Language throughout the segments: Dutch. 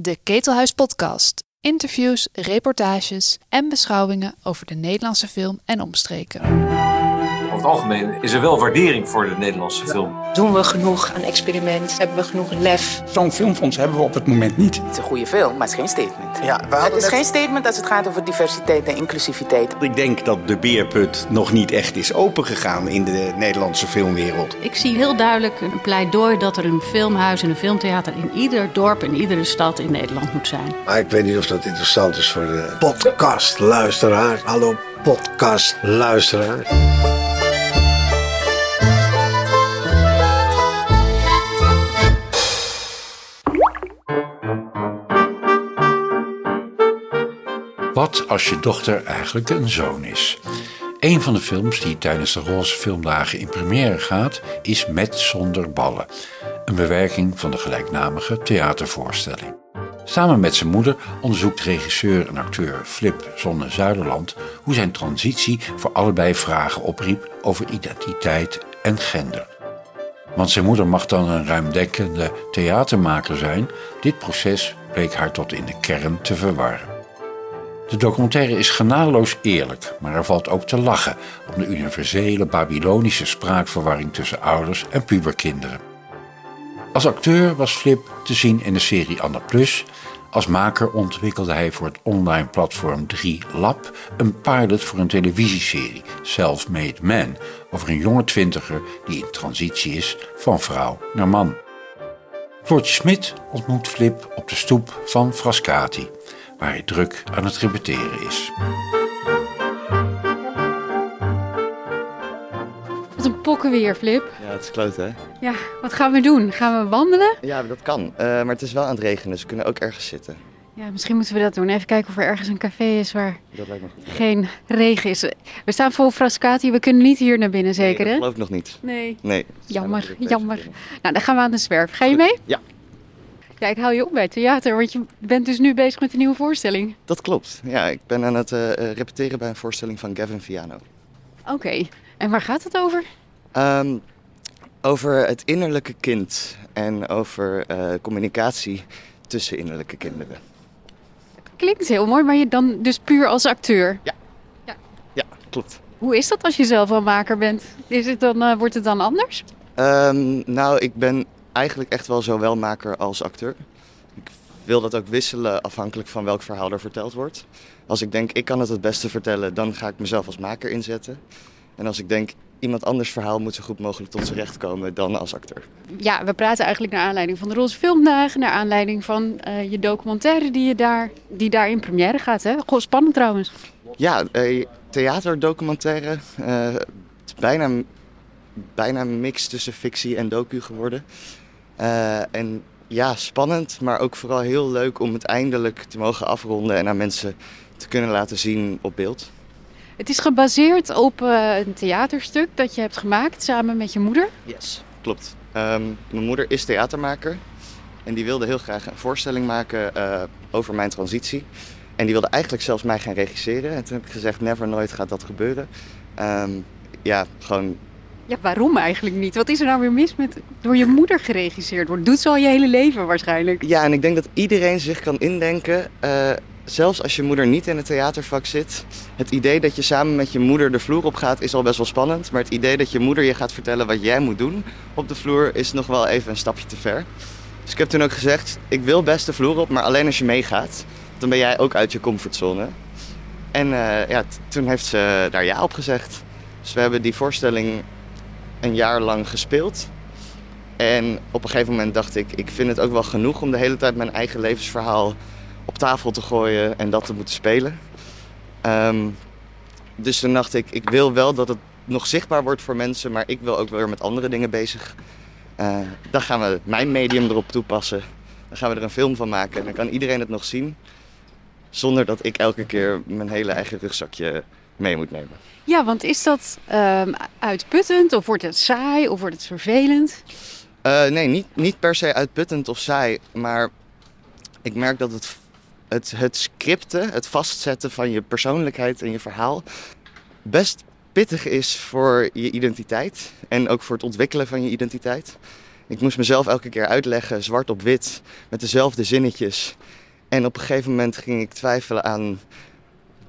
De Ketelhuis Podcast. Interviews, reportages en beschouwingen over de Nederlandse film en omstreken. Over het algemeen is er wel waardering voor de Nederlandse film. Doen we genoeg aan experiment? Hebben we genoeg lef? Zo'n filmfonds hebben we op het moment niet. Het is een goede film, maar het is geen statement. Ja, Het is net- geen statement als het gaat over diversiteit en inclusiviteit. Ik denk dat de beerput nog niet echt is opengegaan in de Nederlandse filmwereld. Ik zie heel duidelijk een pleidooi dat er een filmhuis en een filmtheater in ieder dorp en iedere stad in Nederland moet zijn. Maar ik weet niet of dat interessant is voor de podcastluisteraar. Hallo podcastluisteraar. Wat als je dochter eigenlijk een zoon is? Een van de films die tijdens de Roze Filmdagen in première gaat, is Met zonder ballen. Een bewerking van de gelijknamige theatervoorstelling. Samen met zijn moeder onderzoekt regisseur en acteur Flip Zonne Zuiderland hoe zijn transitie voor allebei vragen opriep over identiteit en gender. Want zijn moeder mag dan een ruimdenkende theatermaker zijn, dit proces bleek haar tot in de kern te verwarren. De documentaire is genadeloos eerlijk, maar er valt ook te lachen om de universele Babylonische spraakverwarring tussen ouders en puberkinderen. Als acteur was Flip te zien in de serie Anna Plus. Als maker ontwikkelde hij voor het online platform 3Lab een pilot voor een televisieserie, Self-Made Man, over een jonge twintiger die in transitie is van vrouw naar man. Floortje Smit ontmoet Flip op de stoep van Frascati, waar hij druk aan het repeteren is. Wat een pokkenweer, Flip. Ja, het is kloot hè? Ja, wat gaan we doen? Gaan we wandelen? Ja, dat kan. Eh, maar het is wel aan het regenen, dus we kunnen ook ergens zitten. Ja, misschien moeten we dat doen. Even kijken of er ergens een café is waar Dat lijkt me goed. geen regen is. We staan vol Frascati. We kunnen niet hier naar binnen, zeker nee, hè? dat geloof ik nog niet. Nee. Nee. Jammer, jammer. Nou, dan gaan we aan de zwerf. Ga je mee? Ja. Ja, ik hou je op bij het theater, want je bent dus nu bezig met een nieuwe voorstelling. Dat klopt. Ja, ik ben aan het eh, eh, repeteren bij een voorstelling van Gavin Viano. Oké. En waar gaat het over? Ehm, over het innerlijke kind en over eh, communicatie tussen innerlijke kinderen. Klinkt heel mooi, maar je dan dus puur als acteur. Ja, klopt. Hoe is dat als je zelf al maker bent? Is het dan, wordt het dan anders? Ehm, nou, ik ben eigenlijk echt wel zowel maker als acteur. Ik wil dat ook wisselen afhankelijk van welk verhaal er verteld wordt. Als ik denk, ik kan het het beste vertellen, dan ga ik mezelf als maker inzetten. En als ik denk, iemand anders verhaal moet zo goed mogelijk tot zijn recht komen, dan als acteur. Ja, we praten eigenlijk naar aanleiding van de Roze Filmdagen, naar aanleiding van eh, je documentaire die, je daar, die daar in première gaat. Hè? Goh, spannend trouwens. Ja, eh, theaterdocumentaire. eh, het is bijna, bijna een mix tussen fictie en docu geworden. Eh, en ja, spannend, maar ook vooral heel leuk om het eindelijk te mogen afronden en aan mensen te kunnen laten zien op beeld. Het is gebaseerd op eh, een theaterstuk dat je hebt gemaakt samen met je moeder. Yes. Klopt. Ehm, mijn moeder is theatermaker en die wilde heel graag een voorstelling maken eh, over mijn transitie. En die wilde eigenlijk zelfs mij gaan regisseren. En toen heb ik gezegd, never nooit gaat dat gebeuren. Ehm, ja, gewoon Ja, waarom eigenlijk niet? Wat is er nou weer mis met door je moeder geregisseerd wordt? Doet ze al je hele leven waarschijnlijk. Ja, en ik denk dat iedereen zich kan indenken, eh, zelfs als je moeder niet in het theatervak zit. Het idee dat je samen met je moeder de vloer op gaat is al best wel spannend. Maar het idee dat je moeder je gaat vertellen wat jij moet doen op de vloer is nog wel even een stapje te ver. Dus ik heb toen ook gezegd, ik wil best de vloer op, maar alleen als je meegaat. Dan ben jij ook uit je comfortzone. En eh, ja, toen heeft ze daar ja op gezegd. Dus we hebben die voorstelling een jaar lang gespeeld. En op een gegeven moment dacht ik, ik vind het ook wel genoeg om de hele tijd mijn eigen levensverhaal op tafel te gooien en dat te moeten spelen. Ehm, dus toen dacht ik, ik wil wel dat het nog zichtbaar wordt voor mensen, maar ik wil ook weer met andere dingen bezig. Eh, dan gaan we mijn medium erop toepassen. Dan gaan we er een film van maken en dan kan iedereen het nog zien. Zonder dat ik elke keer mijn hele eigen rugzakje mee moet nemen. Ja, want is dat ehm, uitputtend of wordt het saai of wordt het vervelend? Eh, nee, niet, niet per se uitputtend of saai, maar ik merk dat het, het, het scripten, het vastzetten van je persoonlijkheid en je verhaal best pittig is voor je identiteit en ook voor het ontwikkelen van je identiteit. Ik moest mezelf elke keer uitleggen, zwart op wit, met dezelfde zinnetjes. En op een gegeven moment ging ik twijfelen aan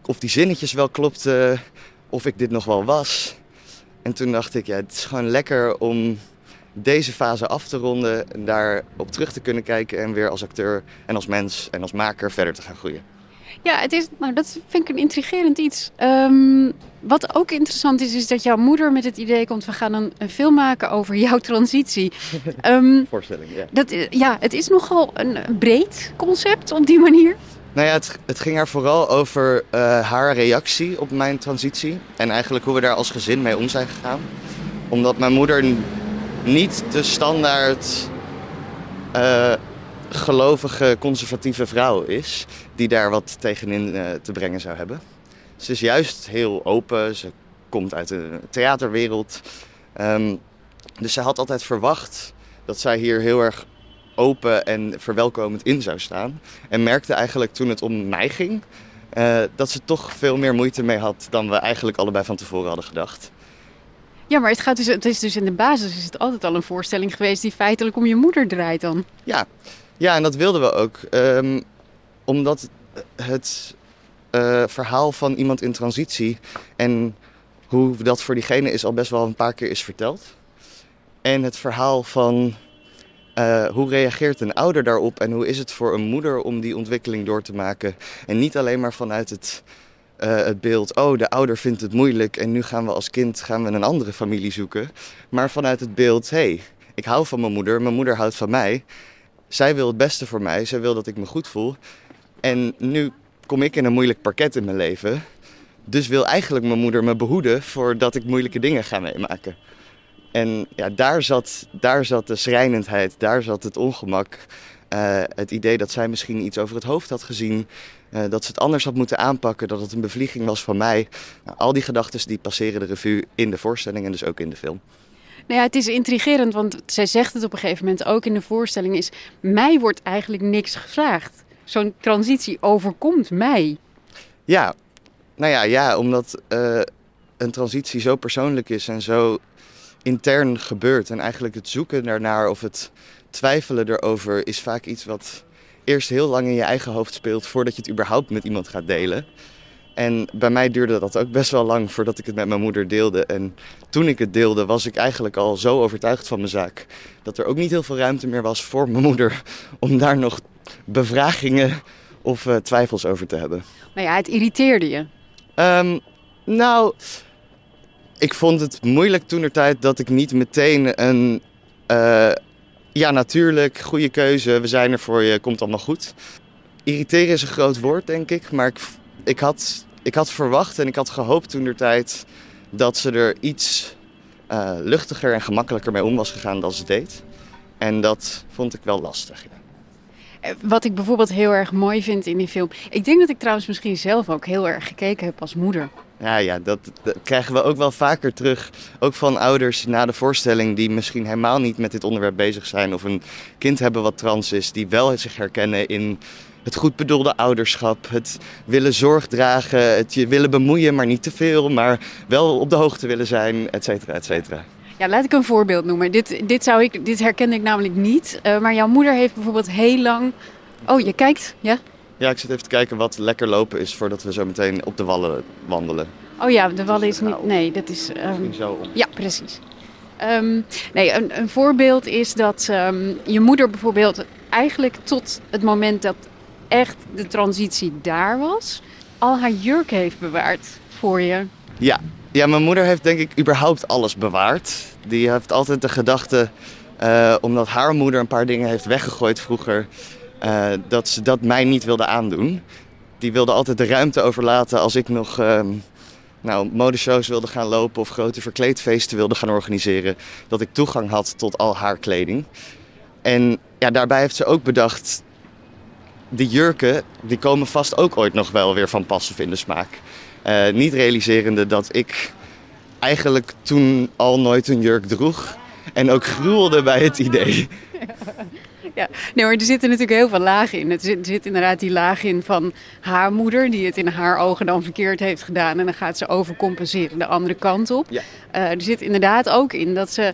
of die zinnetjes wel klopten, of ik dit nog wel was. En toen dacht ik, ja, het is gewoon lekker om deze fase af te ronden en daarop terug te kunnen kijken en weer als acteur en als mens en als maker verder te gaan groeien. Ja, het is, nou, dat vind ik een intrigerend iets. Um, wat ook interessant is, is dat jouw moeder met het idee komt: we gaan een, een film maken over jouw transitie. Um, Voorstelling, ja. Dat, ja, het is nogal een breed concept op die manier. Nou ja, het, het ging er vooral over uh, haar reactie op mijn transitie. En eigenlijk hoe we daar als gezin mee om zijn gegaan. Omdat mijn moeder niet de standaard uh, gelovige, conservatieve vrouw is. Die daar wat tegenin uh, te brengen zou hebben. Ze is juist heel open. Ze komt uit de theaterwereld. Um, dus ze had altijd verwacht dat zij hier heel erg open en verwelkomend in zou staan. En merkte eigenlijk toen het om mij ging, uh, dat ze toch veel meer moeite mee had dan we eigenlijk allebei van tevoren hadden gedacht. Ja, maar het, gaat dus, het is dus in de basis is het altijd al een voorstelling geweest die feitelijk om je moeder draait dan. Ja, ja en dat wilden we ook. Um, omdat het uh, verhaal van iemand in transitie en hoe dat voor diegene is al best wel een paar keer is verteld. En het verhaal van uh, hoe reageert een ouder daarop en hoe is het voor een moeder om die ontwikkeling door te maken. En niet alleen maar vanuit het, uh, het beeld, oh de ouder vindt het moeilijk en nu gaan we als kind gaan we een andere familie zoeken. Maar vanuit het beeld, hey, ik hou van mijn moeder, mijn moeder houdt van mij. Zij wil het beste voor mij, zij wil dat ik me goed voel. En nu kom ik in een moeilijk parket in mijn leven. Dus wil eigenlijk mijn moeder me behoeden voordat ik moeilijke dingen ga meemaken. En ja, daar zat, daar zat de schrijnendheid, daar zat het ongemak. Uh, het idee dat zij misschien iets over het hoofd had gezien. Uh, dat ze het anders had moeten aanpakken, dat het een bevlieging was van mij. Nou, al die gedachten die passeren de revue in de voorstelling en dus ook in de film. Nou ja, het is intrigerend, want zij zegt het op een gegeven moment ook in de voorstelling: is mij wordt eigenlijk niks gevraagd. Zo'n transitie overkomt mij. Ja, nou ja, ja omdat uh, een transitie zo persoonlijk is en zo intern gebeurt. En eigenlijk het zoeken daarnaar of het twijfelen erover is vaak iets wat eerst heel lang in je eigen hoofd speelt voordat je het überhaupt met iemand gaat delen. En bij mij duurde dat ook best wel lang voordat ik het met mijn moeder deelde. En toen ik het deelde, was ik eigenlijk al zo overtuigd van mijn zaak dat er ook niet heel veel ruimte meer was voor mijn moeder om daar nog bevragingen of uh, twijfels over te hebben. Nou ja, het irriteerde je. Um, nou, ik vond het moeilijk toen er tijd dat ik niet meteen een. Uh, ja, natuurlijk, goede keuze, we zijn er voor je, komt allemaal goed. Irriteren is een groot woord, denk ik. Maar ik, ik, had, ik had verwacht en ik had gehoopt toen er tijd dat ze er iets uh, luchtiger en gemakkelijker mee om was gegaan dan ze deed. En dat vond ik wel lastig. Eh, wat ik bijvoorbeeld heel erg mooi vind in die film. Ik denk dat ik trouwens misschien zelf ook heel erg gekeken heb als moeder. Ja, ja dat, krijgen we ook wel vaker terug. Ook van ouders na de voorstelling die misschien helemaal niet met dit onderwerp bezig zijn. Of een kind hebben wat trans is, die wel zich herkennen in het goed bedoelde ouderschap. Het willen zorg dragen, het je willen bemoeien, maar niet te veel. Maar wel op de hoogte willen zijn, et cetera, et cetera. Ja, laat ik een voorbeeld noemen. Dit, dit, zou ik, dit herkende ik namelijk niet. Uh, maar jouw moeder heeft bijvoorbeeld heel lang... Oh, je kijkt, ja? Ja, ik zit even te kijken wat lekker lopen is voordat we zo meteen op de wallen wandelen. Oh ja, de wallen is niet... Nee, dat is... Um... zo om. Ja, precies. Um, nee, een, een, voorbeeld is dat um, je moeder bijvoorbeeld eigenlijk tot het moment dat echt de transitie daar was, al haar jurk heeft bewaard voor je. Ja, ja, mijn moeder heeft denk ik überhaupt alles bewaard. Die heeft altijd de gedachte, uh, omdat haar moeder een paar dingen heeft weggegooid vroeger, uh, dat ze dat mij niet wilde aandoen. Die wilde altijd de ruimte overlaten als ik nog uh, nou, modeshows wilde gaan lopen of grote verkleedfeesten wilde gaan organiseren. Dat ik toegang had tot al haar kleding. En ja, daarbij heeft ze ook bedacht, die jurken die komen vast ook ooit nog wel weer van pas of in de smaak. Uh, niet realiserende dat ik eigenlijk toen al nooit een jurk droeg. En ook gruwelde bij het idee. Ja, nee, maar er zitten natuurlijk heel veel lagen in. Er zit, er zit, inderdaad die laag in van haar moeder, die het in haar ogen dan verkeerd heeft gedaan. En dan gaat ze overcompenseren de andere kant op. Ja. Uh, er zit inderdaad ook in dat ze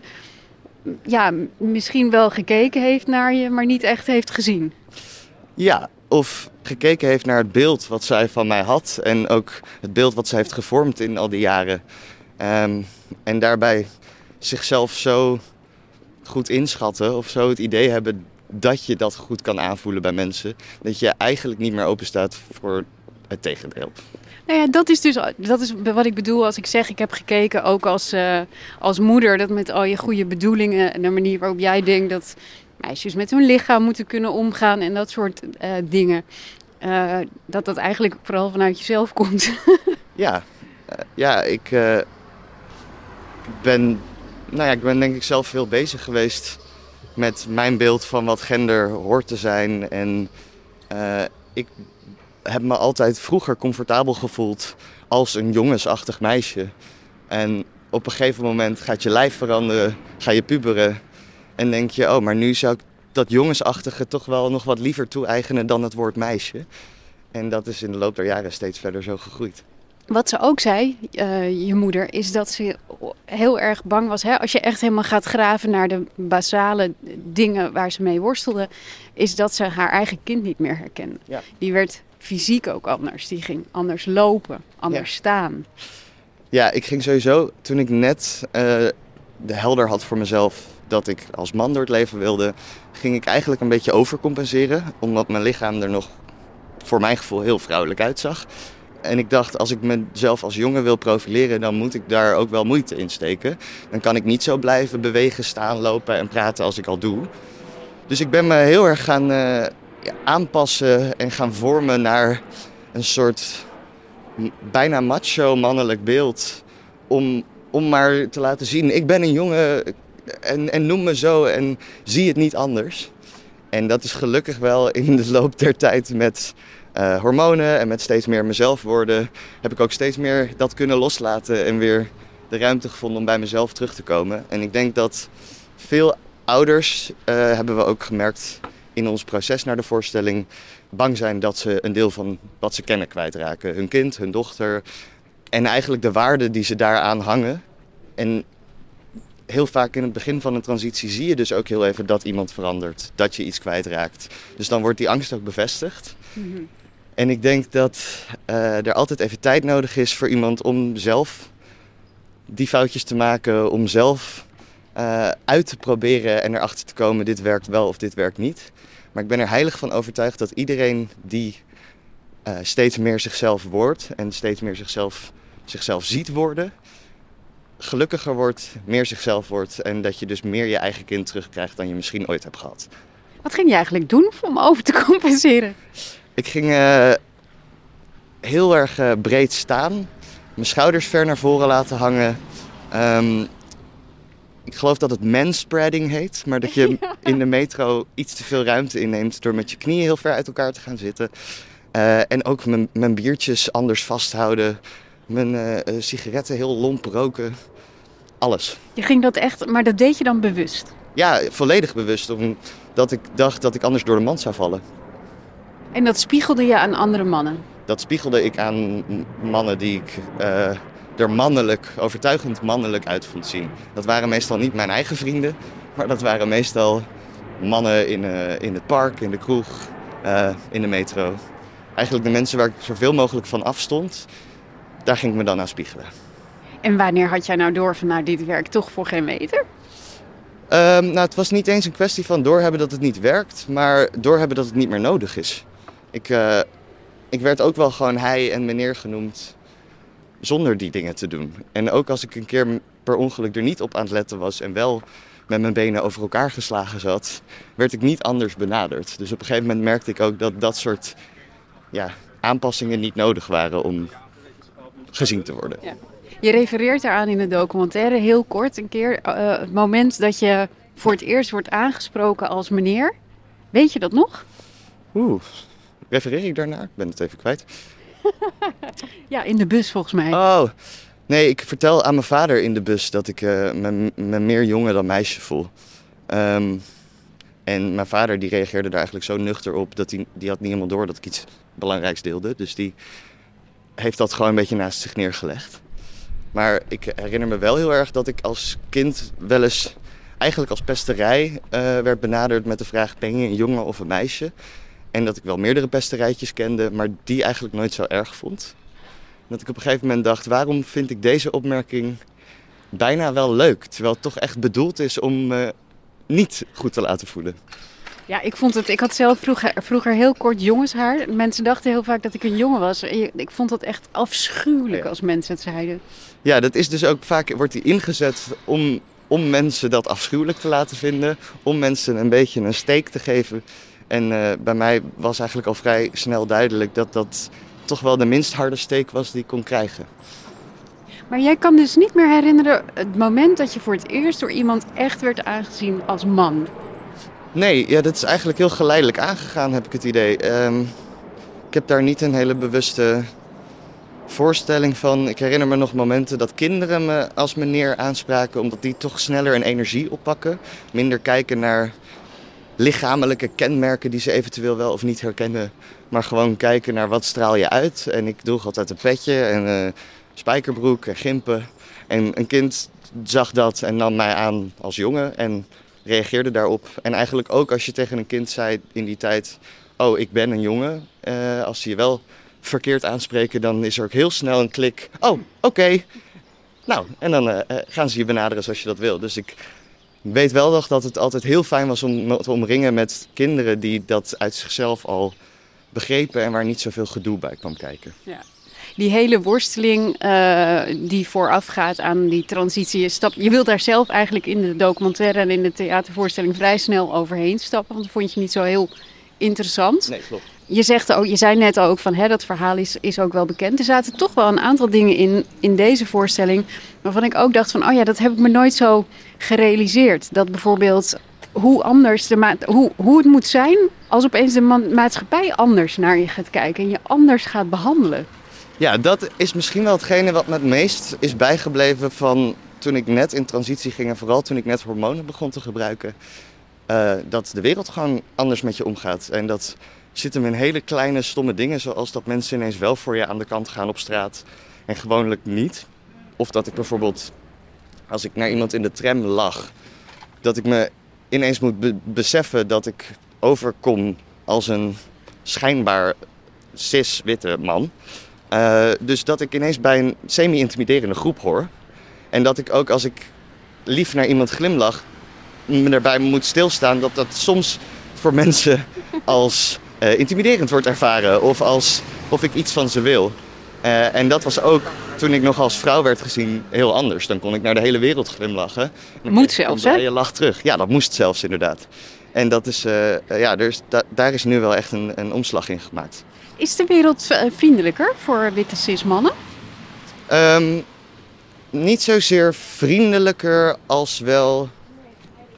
ja, misschien wel gekeken heeft naar je, maar niet echt heeft gezien. Ja, of gekeken heeft naar het beeld wat zij van mij had. En ook het beeld wat zij heeft gevormd in al die jaren. Ehm, en daarbij zichzelf zo goed inschatten of zo het idee hebben dat je dat goed kan aanvoelen bij mensen. Dat je eigenlijk niet meer open staat voor het tegendeel. Nou ja, dat is dus dat is wat ik bedoel als ik zeg ik heb gekeken ook als, uh, als moeder. Dat met al je goede bedoelingen en de manier waarop jij denkt dat meisjes met hun lichaam moeten kunnen omgaan en dat soort uh, dingen. Uh, dat dat eigenlijk vooral vanuit jezelf komt. ja, ja ik ben, nou ja, ik ben denk ik zelf veel bezig geweest met mijn beeld van wat gender hoort te zijn. En ik heb me altijd vroeger comfortabel gevoeld als een jongensachtig meisje. En op een gegeven moment gaat je lijf veranderen, ga je puberen. En denk je, oh, maar nu zou ik dat jongensachtige toch wel nog wat liever toe-eigenen dan het woord meisje. En dat is in de loop der jaren steeds verder zo gegroeid. Wat ze ook zei, uh, je moeder, is dat ze heel erg bang was. Hè? Als je echt helemaal gaat graven naar de basale dingen waar ze mee worstelde, is dat ze haar eigen kind niet meer herkende. Ja. Die werd fysiek ook anders. Die ging anders lopen, anders Ja. staan. Ja, ik ging sowieso toen ik net eh, de helder had voor mezelf dat ik als man door het leven wilde, ging ik eigenlijk een beetje overcompenseren. Omdat mijn lichaam er nog voor mijn gevoel heel vrouwelijk uitzag. En ik dacht, als ik mezelf als jongen wil profileren, dan moet ik daar ook wel moeite in steken. Dan kan ik niet zo blijven bewegen, staan, lopen en praten als ik al doe. Dus ik ben me heel erg gaan eh, aanpassen en gaan vormen naar een soort bijna macho mannelijk beeld. Om, om maar te laten zien, ik ben een jongen en, en noem me zo en zie het niet anders. En dat is gelukkig wel in de loop der tijd met eh, hormonen en met steeds meer mezelf worden, heb ik ook steeds meer dat kunnen loslaten en weer de ruimte gevonden om bij mezelf terug te komen. En ik denk dat veel ouders, eh, hebben we ook gemerkt in ons proces naar de voorstelling, bang zijn dat ze een deel van wat ze kennen kwijtraken. Hun kind, hun dochter en eigenlijk de waarden die ze daaraan hangen. En heel vaak in het begin van een transitie zie je dus ook heel even dat iemand verandert, dat je iets kwijtraakt. Dus dan wordt die angst ook bevestigd. En ik denk dat eh, er altijd even tijd nodig is voor iemand om zelf die foutjes te maken, om zelf eh, uit te proberen en erachter te komen, dit werkt wel of dit werkt niet. Maar ik ben er heilig van overtuigd dat iedereen die eh, steeds meer zichzelf wordt en steeds meer zichzelf, zichzelf ziet worden, gelukkiger wordt, meer zichzelf wordt en dat je dus meer je eigen kind terugkrijgt dan je misschien ooit hebt gehad. Wat ging je eigenlijk doen om over te compenseren? Ik ging eh, heel erg eh, breed staan, mijn schouders ver naar voren laten hangen. Ehm, ik geloof dat het manspreading heet, maar dat je in de metro iets te veel ruimte inneemt door met je knieën heel ver uit elkaar te gaan zitten. Eh, en ook mijn, mijn biertjes anders vasthouden, mijn sigaretten heel lomp roken. Alles. Je ging dat echt, maar dat deed je dan bewust. Ja, volledig bewust, omdat ik dacht dat ik anders door de mand zou vallen. En dat spiegelde je aan andere mannen. Dat spiegelde ik aan mannen die ik eh, er mannelijk, overtuigend mannelijk uit vond zien. Dat waren meestal niet mijn eigen vrienden, maar dat waren meestal mannen in, eh, in het park, in de kroeg, eh, in de metro. Eigenlijk de mensen waar ik zoveel mogelijk van afstond, daar ging ik me dan aan spiegelen. En wanneer had jij nou door van nou dit werkt toch voor geen meter? Ehm, nou, het was niet eens een kwestie van doorhebben dat het niet werkt, maar doorhebben dat het niet meer nodig is. Ik, eh, ik werd ook wel gewoon hij en meneer genoemd zonder die dingen te doen. En ook als ik een keer per ongeluk er niet op aan het letten was en wel met mijn benen over elkaar geslagen zat, werd ik niet anders benaderd. Dus op een gegeven moment merkte ik ook dat dat soort ja, aanpassingen niet nodig waren om gezien te worden. Je refereert eraan in de documentaire heel kort een keer eh, het moment dat je voor het eerst wordt aangesproken als meneer. Weet je dat nog? Oeh, refereer ik daarnaar? Ik ben het even kwijt. Ja, in de bus volgens mij. Oh, nee, ik vertel aan mijn vader in de bus dat ik eh, me, me meer jongen dan meisje voel. Ehm, en mijn vader die reageerde daar eigenlijk zo nuchter op dat hij die had niet helemaal door dat ik iets belangrijks deelde. Dus die heeft dat gewoon een beetje naast zich neergelegd. Maar ik herinner me wel heel erg dat ik als kind wel eens eigenlijk als pesterij eh, werd benaderd met de vraag: ben je een jongen of een meisje? En dat ik wel meerdere pesterijtjes kende, maar die eigenlijk nooit zo erg vond. Dat ik op een gegeven moment dacht: waarom vind ik deze opmerking bijna wel leuk? Terwijl het toch echt bedoeld is om me niet goed te laten voelen. Ja, ik vond het. Ik had zelf vroeger, vroeger heel kort jongenshaar. Mensen dachten heel vaak dat ik een jongen was. Ik vond dat echt afschuwelijk als mensen het zeiden. Ja, dat is dus ook vaak wordt die ingezet om, om mensen dat afschuwelijk te laten vinden, om mensen een beetje een steek te geven. En uh, bij mij was eigenlijk al vrij snel duidelijk dat dat toch wel de minst harde steek was die ik kon krijgen. Maar jij kan dus niet meer herinneren het moment dat je voor het eerst door iemand echt werd aangezien als man. Nee, ja, dat is eigenlijk heel geleidelijk aangegaan, heb ik het idee. Um, ik heb daar niet een hele bewuste voorstelling van. Ik herinner me nog momenten dat kinderen me als meneer aanspraken, omdat die toch sneller een energie oppakken. Minder kijken naar lichamelijke kenmerken die ze eventueel wel of niet herkennen, maar gewoon kijken naar wat straal je uit. En ik droeg altijd een petje en uh, spijkerbroek en gimpen. En een kind zag dat en nam mij aan als jongen en reageerde daarop. En eigenlijk ook als je tegen een kind zei in die tijd: Oh, ik ben een jongen. Uh, als ze je wel verkeerd aanspreken, dan is er ook heel snel een klik. Oh, oké. Nou, en dan uh, gaan ze je benaderen zoals je dat wil. Dus ik weet wel nog dat het altijd heel fijn was om te omringen met kinderen die dat uit zichzelf al begrepen en waar niet zoveel gedoe bij kwam kijken. Ja. Die hele worsteling uh, die voorafgaat aan die transitie. Je, stap, je wilt daar zelf eigenlijk in de documentaire en in de theatervoorstelling vrij snel overheen stappen. Want dat vond je niet zo heel interessant. Nee, klopt. Je, zegt ook, je zei net ook van hè, dat verhaal is, is ook wel bekend. Er zaten toch wel een aantal dingen in, in deze voorstelling waarvan ik ook dacht van oh ja, dat heb ik me nooit zo gerealiseerd. Dat bijvoorbeeld hoe anders de ma hoe, hoe het moet zijn als opeens de maatschappij anders naar je gaat kijken en je anders gaat behandelen. Ja, dat is misschien wel hetgene wat me het meest is bijgebleven van toen ik net in transitie ging en vooral toen ik net hormonen begon te gebruiken. Uh, dat de wereld gewoon anders met je omgaat. En dat zit hem in hele kleine stomme dingen, zoals dat mensen ineens wel voor je aan de kant gaan op straat en gewoonlijk niet. Of dat ik bijvoorbeeld, als ik naar iemand in de tram lag, dat ik me ineens moet be beseffen dat ik overkom als een schijnbaar cis-witte man. Uh, dus dat ik ineens bij een semi-intimiderende groep hoor. En dat ik ook als ik lief naar iemand glimlach, me erbij moet stilstaan dat dat soms voor mensen als uh, intimiderend wordt ervaren of als of ik iets van ze wil. Uh, en dat was ook toen ik nog als vrouw werd gezien heel anders. Dan kon ik naar de hele wereld glimlachen. Moet zelfs, hè? Je lacht terug. Ja, dat moest zelfs inderdaad. En dat is, uh, ja, dus da daar is nu wel echt een, een omslag in gemaakt. Is de wereld vriendelijker voor witte cis-mannen? Um, niet zozeer vriendelijker als wel.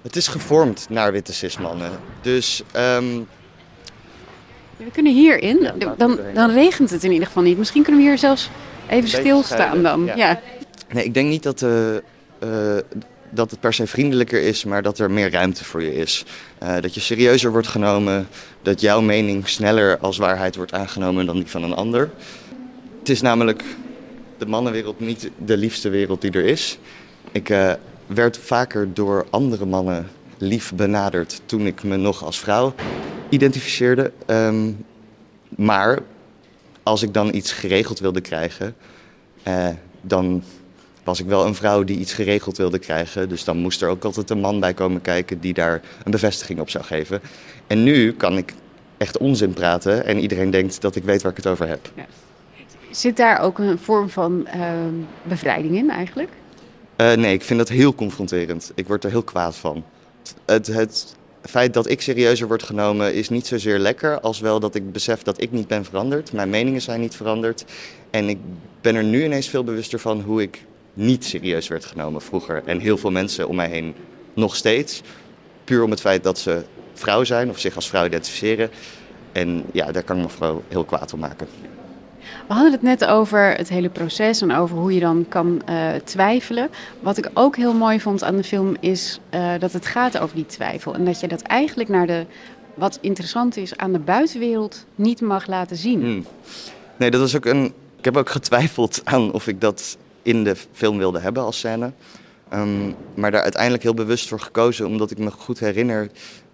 Het is gevormd naar witte cis-mannen. Dus. Um, we kunnen hierin, ja, dan, dan regent het in ieder geval niet. Misschien kunnen we hier zelfs even stilstaan dan. Ja. ja. Nee, ik denk niet dat, uh, uh, dat het per se vriendelijker is, maar dat er meer ruimte voor je is. Uh, dat je serieuzer wordt genomen, dat jouw mening sneller als waarheid wordt aangenomen dan die van een ander. Het is namelijk de mannenwereld niet de liefste wereld die er is. Ik werd vaker door andere mannen lief benaderd toen ik me nog als vrouw identificeerde. Um, maar als ik dan iets geregeld wilde krijgen, uh, dan was ik wel een vrouw die iets geregeld wilde krijgen. Dus dan moest er ook altijd een man bij komen kijken die daar een bevestiging op zou geven. En nu kan ik echt onzin praten en iedereen denkt dat ik weet waar ik het over heb. Ja. Zit daar ook een vorm van uh, bevrijding in eigenlijk? Uh, nee, ik vind dat heel confronterend. Ik word er heel kwaad van. Het, het, feit dat ik serieuzer word genomen is niet zozeer lekker, als wel dat ik besef dat ik niet ben veranderd. Mijn meningen zijn niet veranderd. En ik ben er nu ineens veel bewuster van hoe ik niet serieus werd genomen vroeger. En heel veel mensen om mij heen nog steeds. Puur om het feit dat ze vrouw zijn of zich als vrouw identificeren. En ja, daar kan ik me vooral heel kwaad om maken. We hadden het net over het hele proces en over hoe je dan kan uh, twijfelen. Wat ik ook heel mooi vond aan de film is uh, dat het gaat over die twijfel. En dat je dat eigenlijk naar de, wat interessant is, aan de buitenwereld niet mag laten zien. Hmm. Nee, dat was ook een. Ik heb ook getwijfeld aan of ik dat in de film wilde hebben als scène. Ehm, maar daar uiteindelijk heel bewust voor gekozen, omdat ik me goed herinner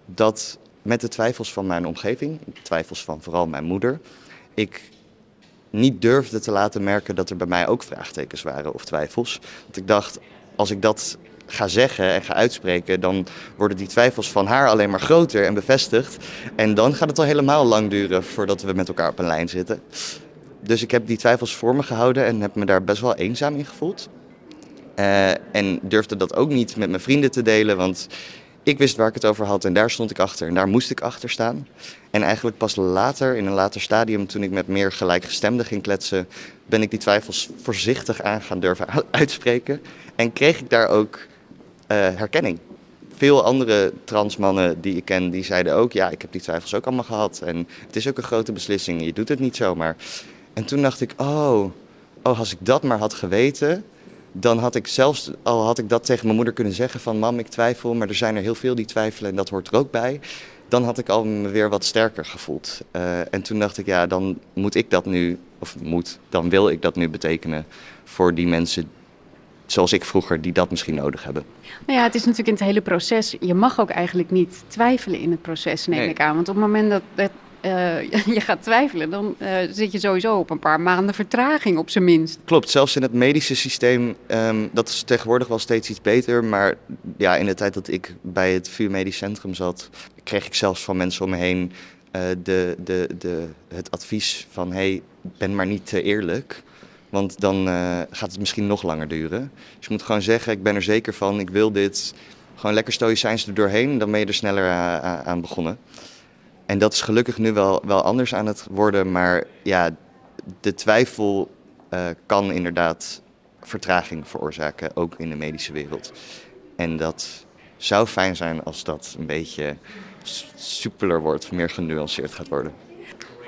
dat met de twijfels van mijn omgeving, twijfels van vooral mijn moeder, ik niet durfde te laten merken dat er bij mij ook vraagtekens waren of twijfels. Want ik dacht, als ik dat ga zeggen en ga uitspreken, dan worden die twijfels van haar alleen maar groter en bevestigd. En dan gaat het al helemaal lang duren voordat we met elkaar op een lijn zitten. Dus ik heb die twijfels voor me gehouden en heb me daar best wel eenzaam in gevoeld. Uh, en durfde dat ook niet met mijn vrienden te delen, want ik wist waar ik het over had en daar stond ik achter en daar moest ik achter staan. En eigenlijk pas later, in een later stadium, toen ik met meer gelijkgestemden ging kletsen, ben ik die twijfels voorzichtig aan gaan durven uitspreken. En kreeg ik daar ook uh, herkenning. Veel andere transmannen die ik ken, die zeiden ook, ja, ik heb die twijfels ook allemaal gehad. En het is ook een grote beslissing, je doet het niet zomaar. En toen dacht ik, oh, oh als ik dat maar had geweten, dan had ik zelfs, al had ik dat tegen mijn moeder kunnen zeggen van mam, ik twijfel, maar er zijn er heel veel die twijfelen en dat hoort er ook bij. Dan had ik al me weer wat sterker gevoeld. Uh, en toen dacht ik, ja, dan moet ik dat nu, of moet, dan wil ik dat nu betekenen voor die mensen zoals ik vroeger, die dat misschien nodig hebben. Nou ja, het is natuurlijk in het hele proces. Je mag ook eigenlijk niet twijfelen in het proces, neem Nee. ik aan. Want op het moment dat, dat eh, je gaat twijfelen, dan eh, zit je sowieso op een paar maanden vertraging op zijn minst. Klopt, zelfs in het medische systeem, ehm, dat is tegenwoordig wel steeds iets beter. Maar ja, in de tijd dat ik bij het VU Medisch Centrum zat, kreeg ik zelfs van mensen om me heen eh, de, de, de, het advies van: hey, ben maar niet te eerlijk. Want dan eh, gaat het misschien nog langer duren. Dus je moet gewoon zeggen: ik ben er zeker van, ik wil dit. Gewoon lekker stoïcijns er doorheen, dan ben je er sneller aan begonnen. En dat is gelukkig nu wel, wel anders aan het worden. Maar ja, de twijfel eh, kan inderdaad vertraging veroorzaken, ook in de medische wereld. En dat zou fijn zijn als dat een beetje soepeler wordt, meer genuanceerd gaat worden.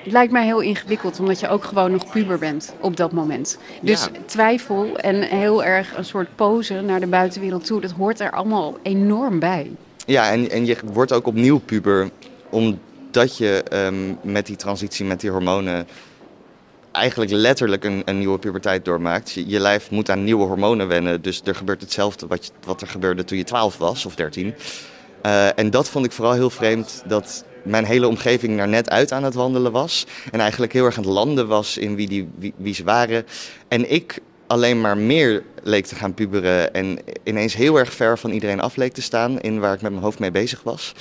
Het lijkt mij heel ingewikkeld, omdat je ook gewoon nog puber bent op dat moment. Dus Ja. twijfel en heel erg een soort pose naar de buitenwereld toe, dat hoort er allemaal enorm bij. Ja, en, en je wordt ook opnieuw puber, omdat je ehm, met die transitie, met die hormonen, eigenlijk letterlijk een, een nieuwe puberteit doormaakt. Je, lijf moet aan nieuwe hormonen wennen, dus er gebeurt hetzelfde wat, wat er gebeurde toen je 12 was of 13. Eh, en dat vond ik vooral heel vreemd, dat mijn hele omgeving naar net uit aan het wandelen was. En eigenlijk heel erg aan het landen was in wie, die, wie, wie ze waren. En ik alleen maar meer leek te gaan puberen en ineens heel erg ver van iedereen af leek te staan in waar ik met mijn hoofd mee bezig was.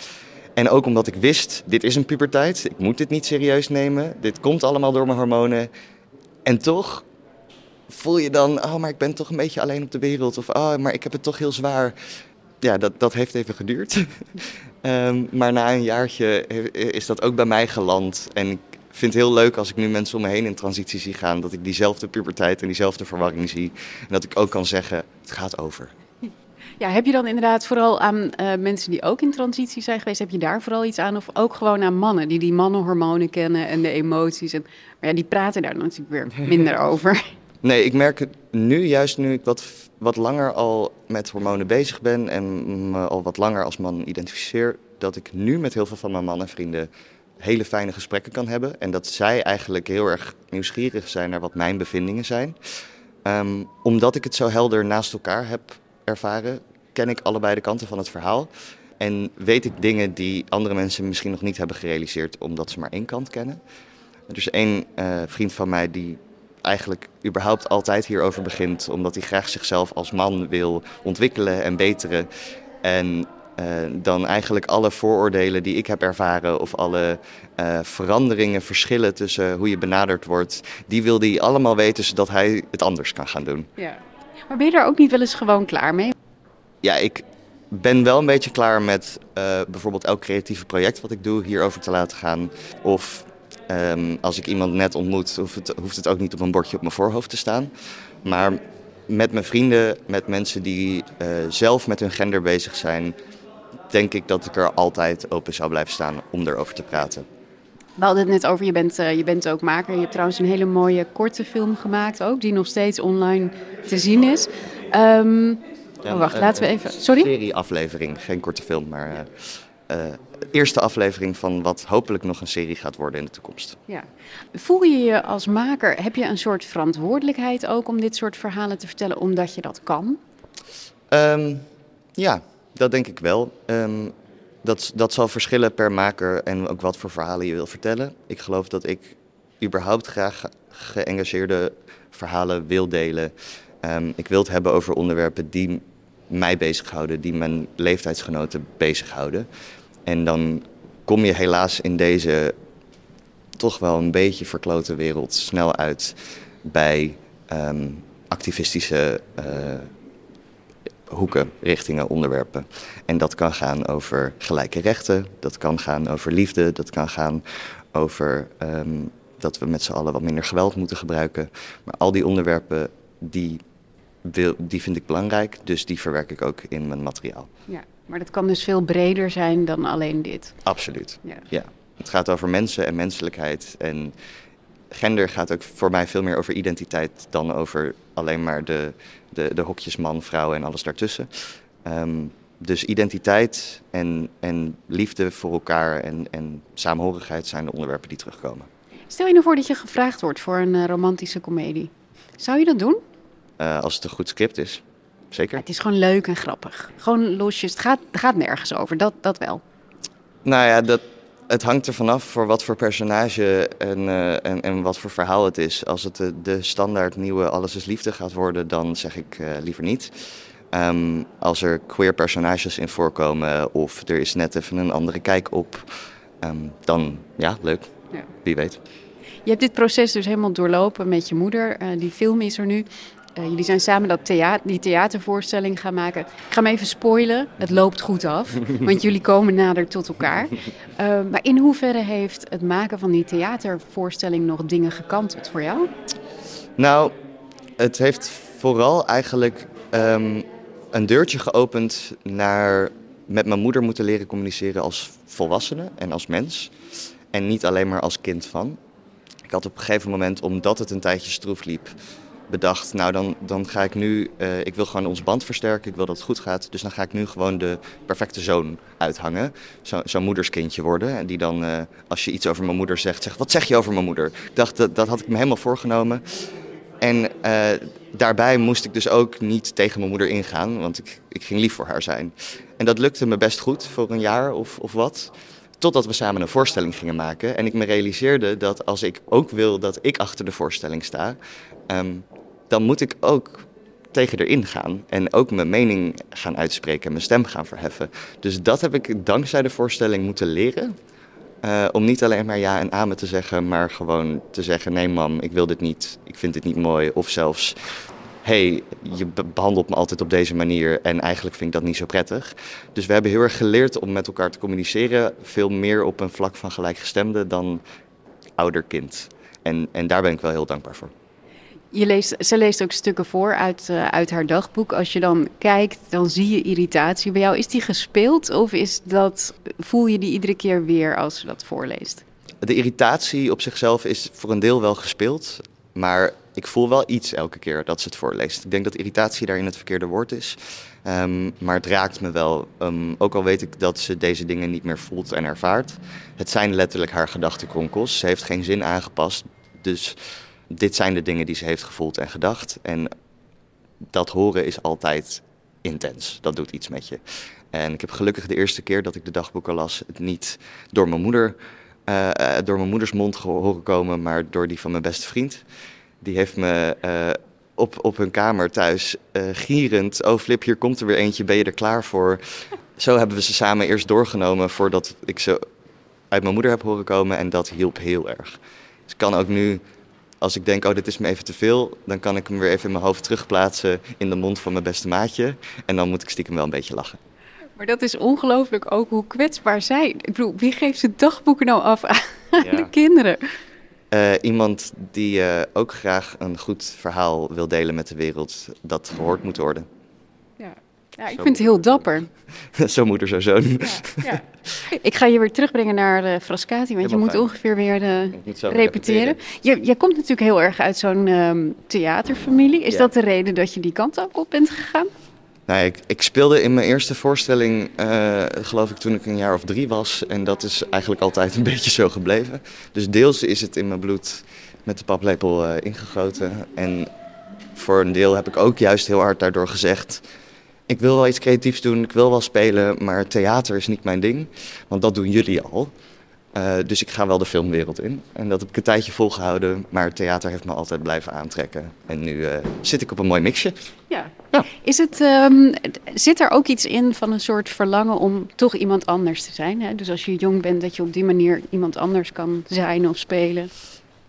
En ook omdat ik wist, dit is een puberteit, ik moet dit niet serieus nemen, dit komt allemaal door mijn hormonen. En toch voel je dan, oh, maar ik ben toch een beetje alleen op de wereld. Of, oh, maar ik heb het toch heel zwaar. Ja, dat, dat heeft even geduurd. Ehm, maar na een jaartje is dat ook bij mij geland. En ik vind het heel leuk als ik nu mensen om me heen in transitie zie gaan, dat ik diezelfde puberteit en diezelfde verwarring zie. En dat ik ook kan zeggen, het gaat over. Ja, heb je dan inderdaad vooral aan eh, mensen die ook in transitie zijn geweest, heb je daar vooral iets aan? Of ook gewoon aan mannen die die mannenhormonen kennen en de emoties? En, maar ja, die praten daar natuurlijk weer minder over. Nee, ik merk het nu, juist nu ik wat, wat langer al met hormonen bezig ben en me al wat langer als man identificeer, dat ik nu met heel veel van mijn mannenvrienden hele fijne gesprekken kan hebben. En dat zij eigenlijk heel erg nieuwsgierig zijn naar wat mijn bevindingen zijn. Ehm, omdat ik het zo helder naast elkaar heb ervaren, ken ik allebei de kanten van het verhaal. En weet ik dingen die andere mensen misschien nog niet hebben gerealiseerd, omdat ze maar één kant kennen. Er is één eh, vriend van mij die eigenlijk überhaupt altijd hierover begint, omdat hij graag zichzelf als man wil ontwikkelen en beteren. En eh, dan eigenlijk alle vooroordelen die ik heb ervaren of alle eh, veranderingen, verschillen tussen hoe je benaderd wordt, die wil hij allemaal weten zodat hij het anders kan gaan doen. Ja. Maar ben je daar ook niet wel eens gewoon klaar mee? Ja, ik ben wel een beetje klaar met eh, bijvoorbeeld elk creatieve project wat ik doe hierover te laten gaan. Of ehm, als ik iemand net ontmoet, hoeft het, hoeft het ook niet op een bordje op mijn voorhoofd te staan. Maar met mijn vrienden, met mensen die eh, zelf met hun gender bezig zijn, denk ik dat ik er altijd open zou blijven staan om erover te praten. We hadden het net over, je bent, eh, je bent ook maker. Je hebt trouwens een hele mooie korte film gemaakt ook, die nog steeds online te zien is. Ehm, oh, wacht, Een- laten we even... Sorry? Serie-aflevering, geen korte film, maar eh, eh, eerste aflevering van wat hopelijk nog een serie gaat worden in de toekomst. Ja. Voel je je als maker, heb je een soort verantwoordelijkheid ook om dit soort verhalen te vertellen, omdat je dat kan? Ehm, ja, dat denk ik wel. Ehm, dat, dat zal verschillen per maker en ook wat voor verhalen je wil vertellen. Ik geloof dat ik überhaupt graag geëngageerde verhalen wil delen. Ehm, ik wil het hebben over onderwerpen die mij bezighouden, die mijn leeftijdsgenoten bezighouden. En dan kom je helaas in deze toch wel een beetje verklote wereld snel uit bij ehm, activistische uh, hoeken, richtingen, onderwerpen. En dat kan gaan over gelijke rechten, dat kan gaan over liefde, dat kan gaan over ehm, dat we met z'n allen wat minder geweld moeten gebruiken. Maar al die onderwerpen, die, wil, die vind ik belangrijk, dus die verwerk ik ook in mijn materiaal. Ja, maar dat kan dus veel breder zijn dan alleen dit. Absoluut, ja. ja. Het gaat over mensen en menselijkheid en gender gaat ook voor mij veel meer over identiteit dan over alleen maar de, de, de hokjes man, vrouw en alles daartussen. Ehm, dus identiteit en, en liefde voor elkaar en, en saamhorigheid zijn de onderwerpen die terugkomen. Stel je nou voor dat je gevraagd wordt voor een uh, romantische komedie. Zou je dat doen? Uh, als het een goed script is, zeker. het is gewoon leuk en grappig. Gewoon losjes. Het gaat, het gaat nergens over, dat, dat wel. Nou ja, dat, het hangt er vanaf voor wat voor personage en, uh, en, en wat voor verhaal het is. Als het de, de standaard nieuwe Alles is Liefde gaat worden, dan zeg ik uh, liever niet. Um, als er queer personages in voorkomen of er is net even een andere kijk op, um, dan ja, leuk. Ja. Wie weet. Je hebt dit proces dus helemaal doorlopen met je moeder. Uh, die film is er nu. Uh, jullie zijn samen dat theater, die theatervoorstelling gaan maken. Ik ga hem even spoilen. Het loopt goed af, want jullie komen nader tot elkaar. Uh, maar in hoeverre heeft het maken van die theatervoorstelling nog dingen gekanteld voor jou? Nou, het heeft vooral eigenlijk um, een deurtje geopend naar met mijn moeder moeten leren communiceren als volwassene en als mens. En niet alleen maar als kind van. Ik had op een gegeven moment, omdat het een tijdje stroef liep, bedacht, nou dan, dan ga ik nu, uh, ik wil gewoon onze band versterken, ik wil dat het goed gaat. Dus dan ga ik nu gewoon de perfecte zoon uithangen. Zo'n zo moederskindje worden. En die dan, uh, als je iets over mijn moeder zegt, zegt, wat zeg je over mijn moeder? Ik dacht, dat, dat had ik me helemaal voorgenomen. En uh, daarbij moest ik dus ook niet tegen mijn moeder ingaan, want ik, ik ging lief voor haar zijn. En dat lukte me best goed voor een jaar of, of wat. Totdat we samen een voorstelling gingen maken. En ik me realiseerde dat als ik ook wil dat ik achter de voorstelling sta, um, dan moet ik ook tegen erin gaan. En ook mijn mening gaan uitspreken en mijn stem gaan verheffen. Dus dat heb ik dankzij de voorstelling moeten leren. Uh, om niet alleen maar ja en amen te zeggen, maar gewoon te zeggen: nee, mam, ik wil dit niet, ik vind dit niet mooi. Of zelfs: hey, je behandelt me altijd op deze manier en eigenlijk vind ik dat niet zo prettig. Dus we hebben heel erg geleerd om met elkaar te communiceren, veel meer op een vlak van gelijkgestemde dan ouder-kind. En, en daar ben ik wel heel dankbaar voor. Je leest, ze leest ook stukken voor uit, uh, uit haar dagboek. Als je dan kijkt, dan zie je irritatie. Bij jou is die gespeeld of is dat, voel je die iedere keer weer als ze dat voorleest? De irritatie op zichzelf is voor een deel wel gespeeld. Maar ik voel wel iets elke keer dat ze het voorleest. Ik denk dat irritatie daarin het verkeerde woord is. Um, maar het raakt me wel. Um, ook al weet ik dat ze deze dingen niet meer voelt en ervaart. Het zijn letterlijk haar gedachtenkronkels. Ze heeft geen zin aangepast. Dus dit zijn de dingen die ze heeft gevoeld en gedacht. En dat horen is altijd intens. Dat doet iets met je. En ik heb gelukkig de eerste keer dat ik de dagboeken las, het niet door mijn moeder, uh, door mijn moeders mond horen komen, maar door die van mijn beste vriend. Die heeft me uh, op, op hun kamer thuis uh, gierend, oh Flip, hier komt er weer eentje, ben je er klaar voor? Zo hebben we ze samen eerst doorgenomen voordat ik ze uit mijn moeder heb horen komen en dat hielp heel erg. Dus ik kan ook nu als ik denk, oh, dit is me even te veel, dan kan ik hem weer even in mijn hoofd terugplaatsen in de mond van mijn beste maatje. En dan moet ik stiekem wel een beetje lachen. Maar dat is ongelooflijk ook hoe kwetsbaar zij. Ik bedoel, wie geeft ze dagboeken nou af aan ja. de kinderen? Uh, iemand die uh, ook graag een goed verhaal wil delen met de wereld, dat gehoord moet worden. Ja, ik zo vind het heel dapper. zo moeder, zo zoon. Ja, ja. Ik ga je weer terugbrengen naar de Frascati, want je moet ongeveer weer de repeteren. repeteren. Je, je komt natuurlijk heel erg uit zo'n um, theaterfamilie. Is ja. dat de reden dat je die kant ook op bent gegaan? Nou, ik, ik speelde in mijn eerste voorstelling, uh, geloof ik, toen ik een jaar of drie was. En dat is eigenlijk altijd een beetje zo gebleven. Dus deels is het in mijn bloed met de paplepel uh, ingegoten. En voor een deel heb ik ook juist heel hard daardoor gezegd... ik wil wel iets creatiefs doen, ik wil wel spelen, maar theater is niet mijn ding. Want dat doen jullie al. Uh, dus ik ga wel de filmwereld in. En dat heb ik een tijdje volgehouden, maar theater heeft me altijd blijven aantrekken. En nu uh, zit ik op een mooi mixje. Ja. ja. Is het, um, zit er ook iets in van een soort verlangen om toch iemand anders te zijn? Hè? Dus als je jong bent, dat je op die manier iemand anders kan zijn of spelen?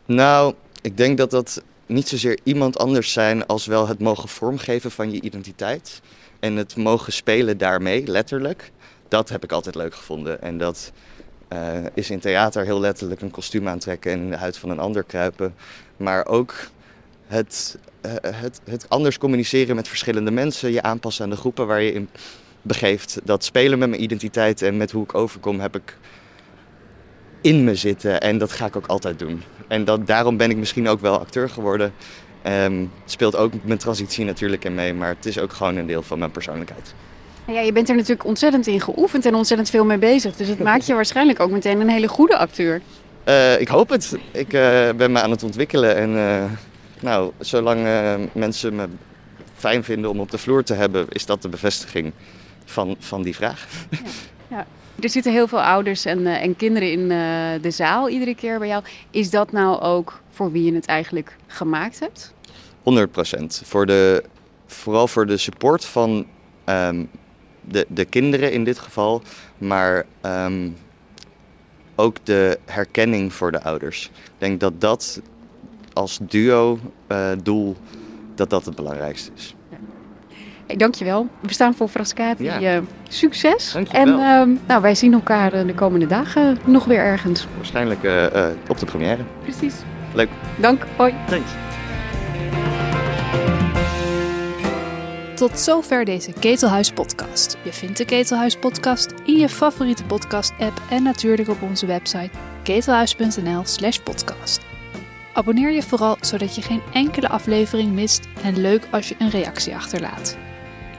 Nou, ik denk dat dat niet zozeer iemand anders zijn als wel het mogen vormgeven van je identiteit. En het mogen spelen daarmee, letterlijk. Dat heb ik altijd leuk gevonden. En dat uh, is in theater heel letterlijk een kostuum aantrekken en in de huid van een ander kruipen. Maar ook het, uh, het, het anders communiceren met verschillende mensen, je aanpassen aan de groepen waar je in begeeft. Dat spelen met mijn identiteit en met hoe ik overkom heb ik in me zitten en dat ga ik ook altijd doen. En dat, daarom ben ik misschien ook wel acteur geworden. Um, speelt ook mijn transitie natuurlijk in mee, maar het is ook gewoon een deel van mijn persoonlijkheid. Ja, je bent er natuurlijk ontzettend in geoefend en ontzettend veel mee bezig. Dus het maakt je waarschijnlijk ook meteen een hele goede acteur. Uh, ik hoop het. Ik uh, ben me aan het ontwikkelen. En uh, nou, zolang mensen me fijn vinden om op de vloer te hebben, is dat de bevestiging van, van die vraag. Ja. ja. Er zitten heel veel ouders en, en kinderen in de zaal iedere keer bij jou. Is dat nou ook voor wie je het eigenlijk gemaakt hebt? 100 procent. Voor de, vooral voor de support van um, de, de kinderen in dit geval, maar um, ook de herkenning voor de ouders. Ik denk dat dat als duo-doel, uh, dat dat het belangrijkste is. Hey, dankjewel. We staan voor Frascati. Ja. Uh, succes. Dankjewel. En uh, nou, wij zien elkaar de komende dagen nog weer ergens. Waarschijnlijk uh, op de première. Precies. Leuk. Dank. Hoi. Thanks. Tot zover deze Ketelhuis podcast. Je vindt de Ketelhuis podcast in je favoriete podcast app en natuurlijk op onze website ketelhuis.nl/podcast. Abonneer je vooral zodat je geen enkele aflevering mist en leuk als je een reactie achterlaat.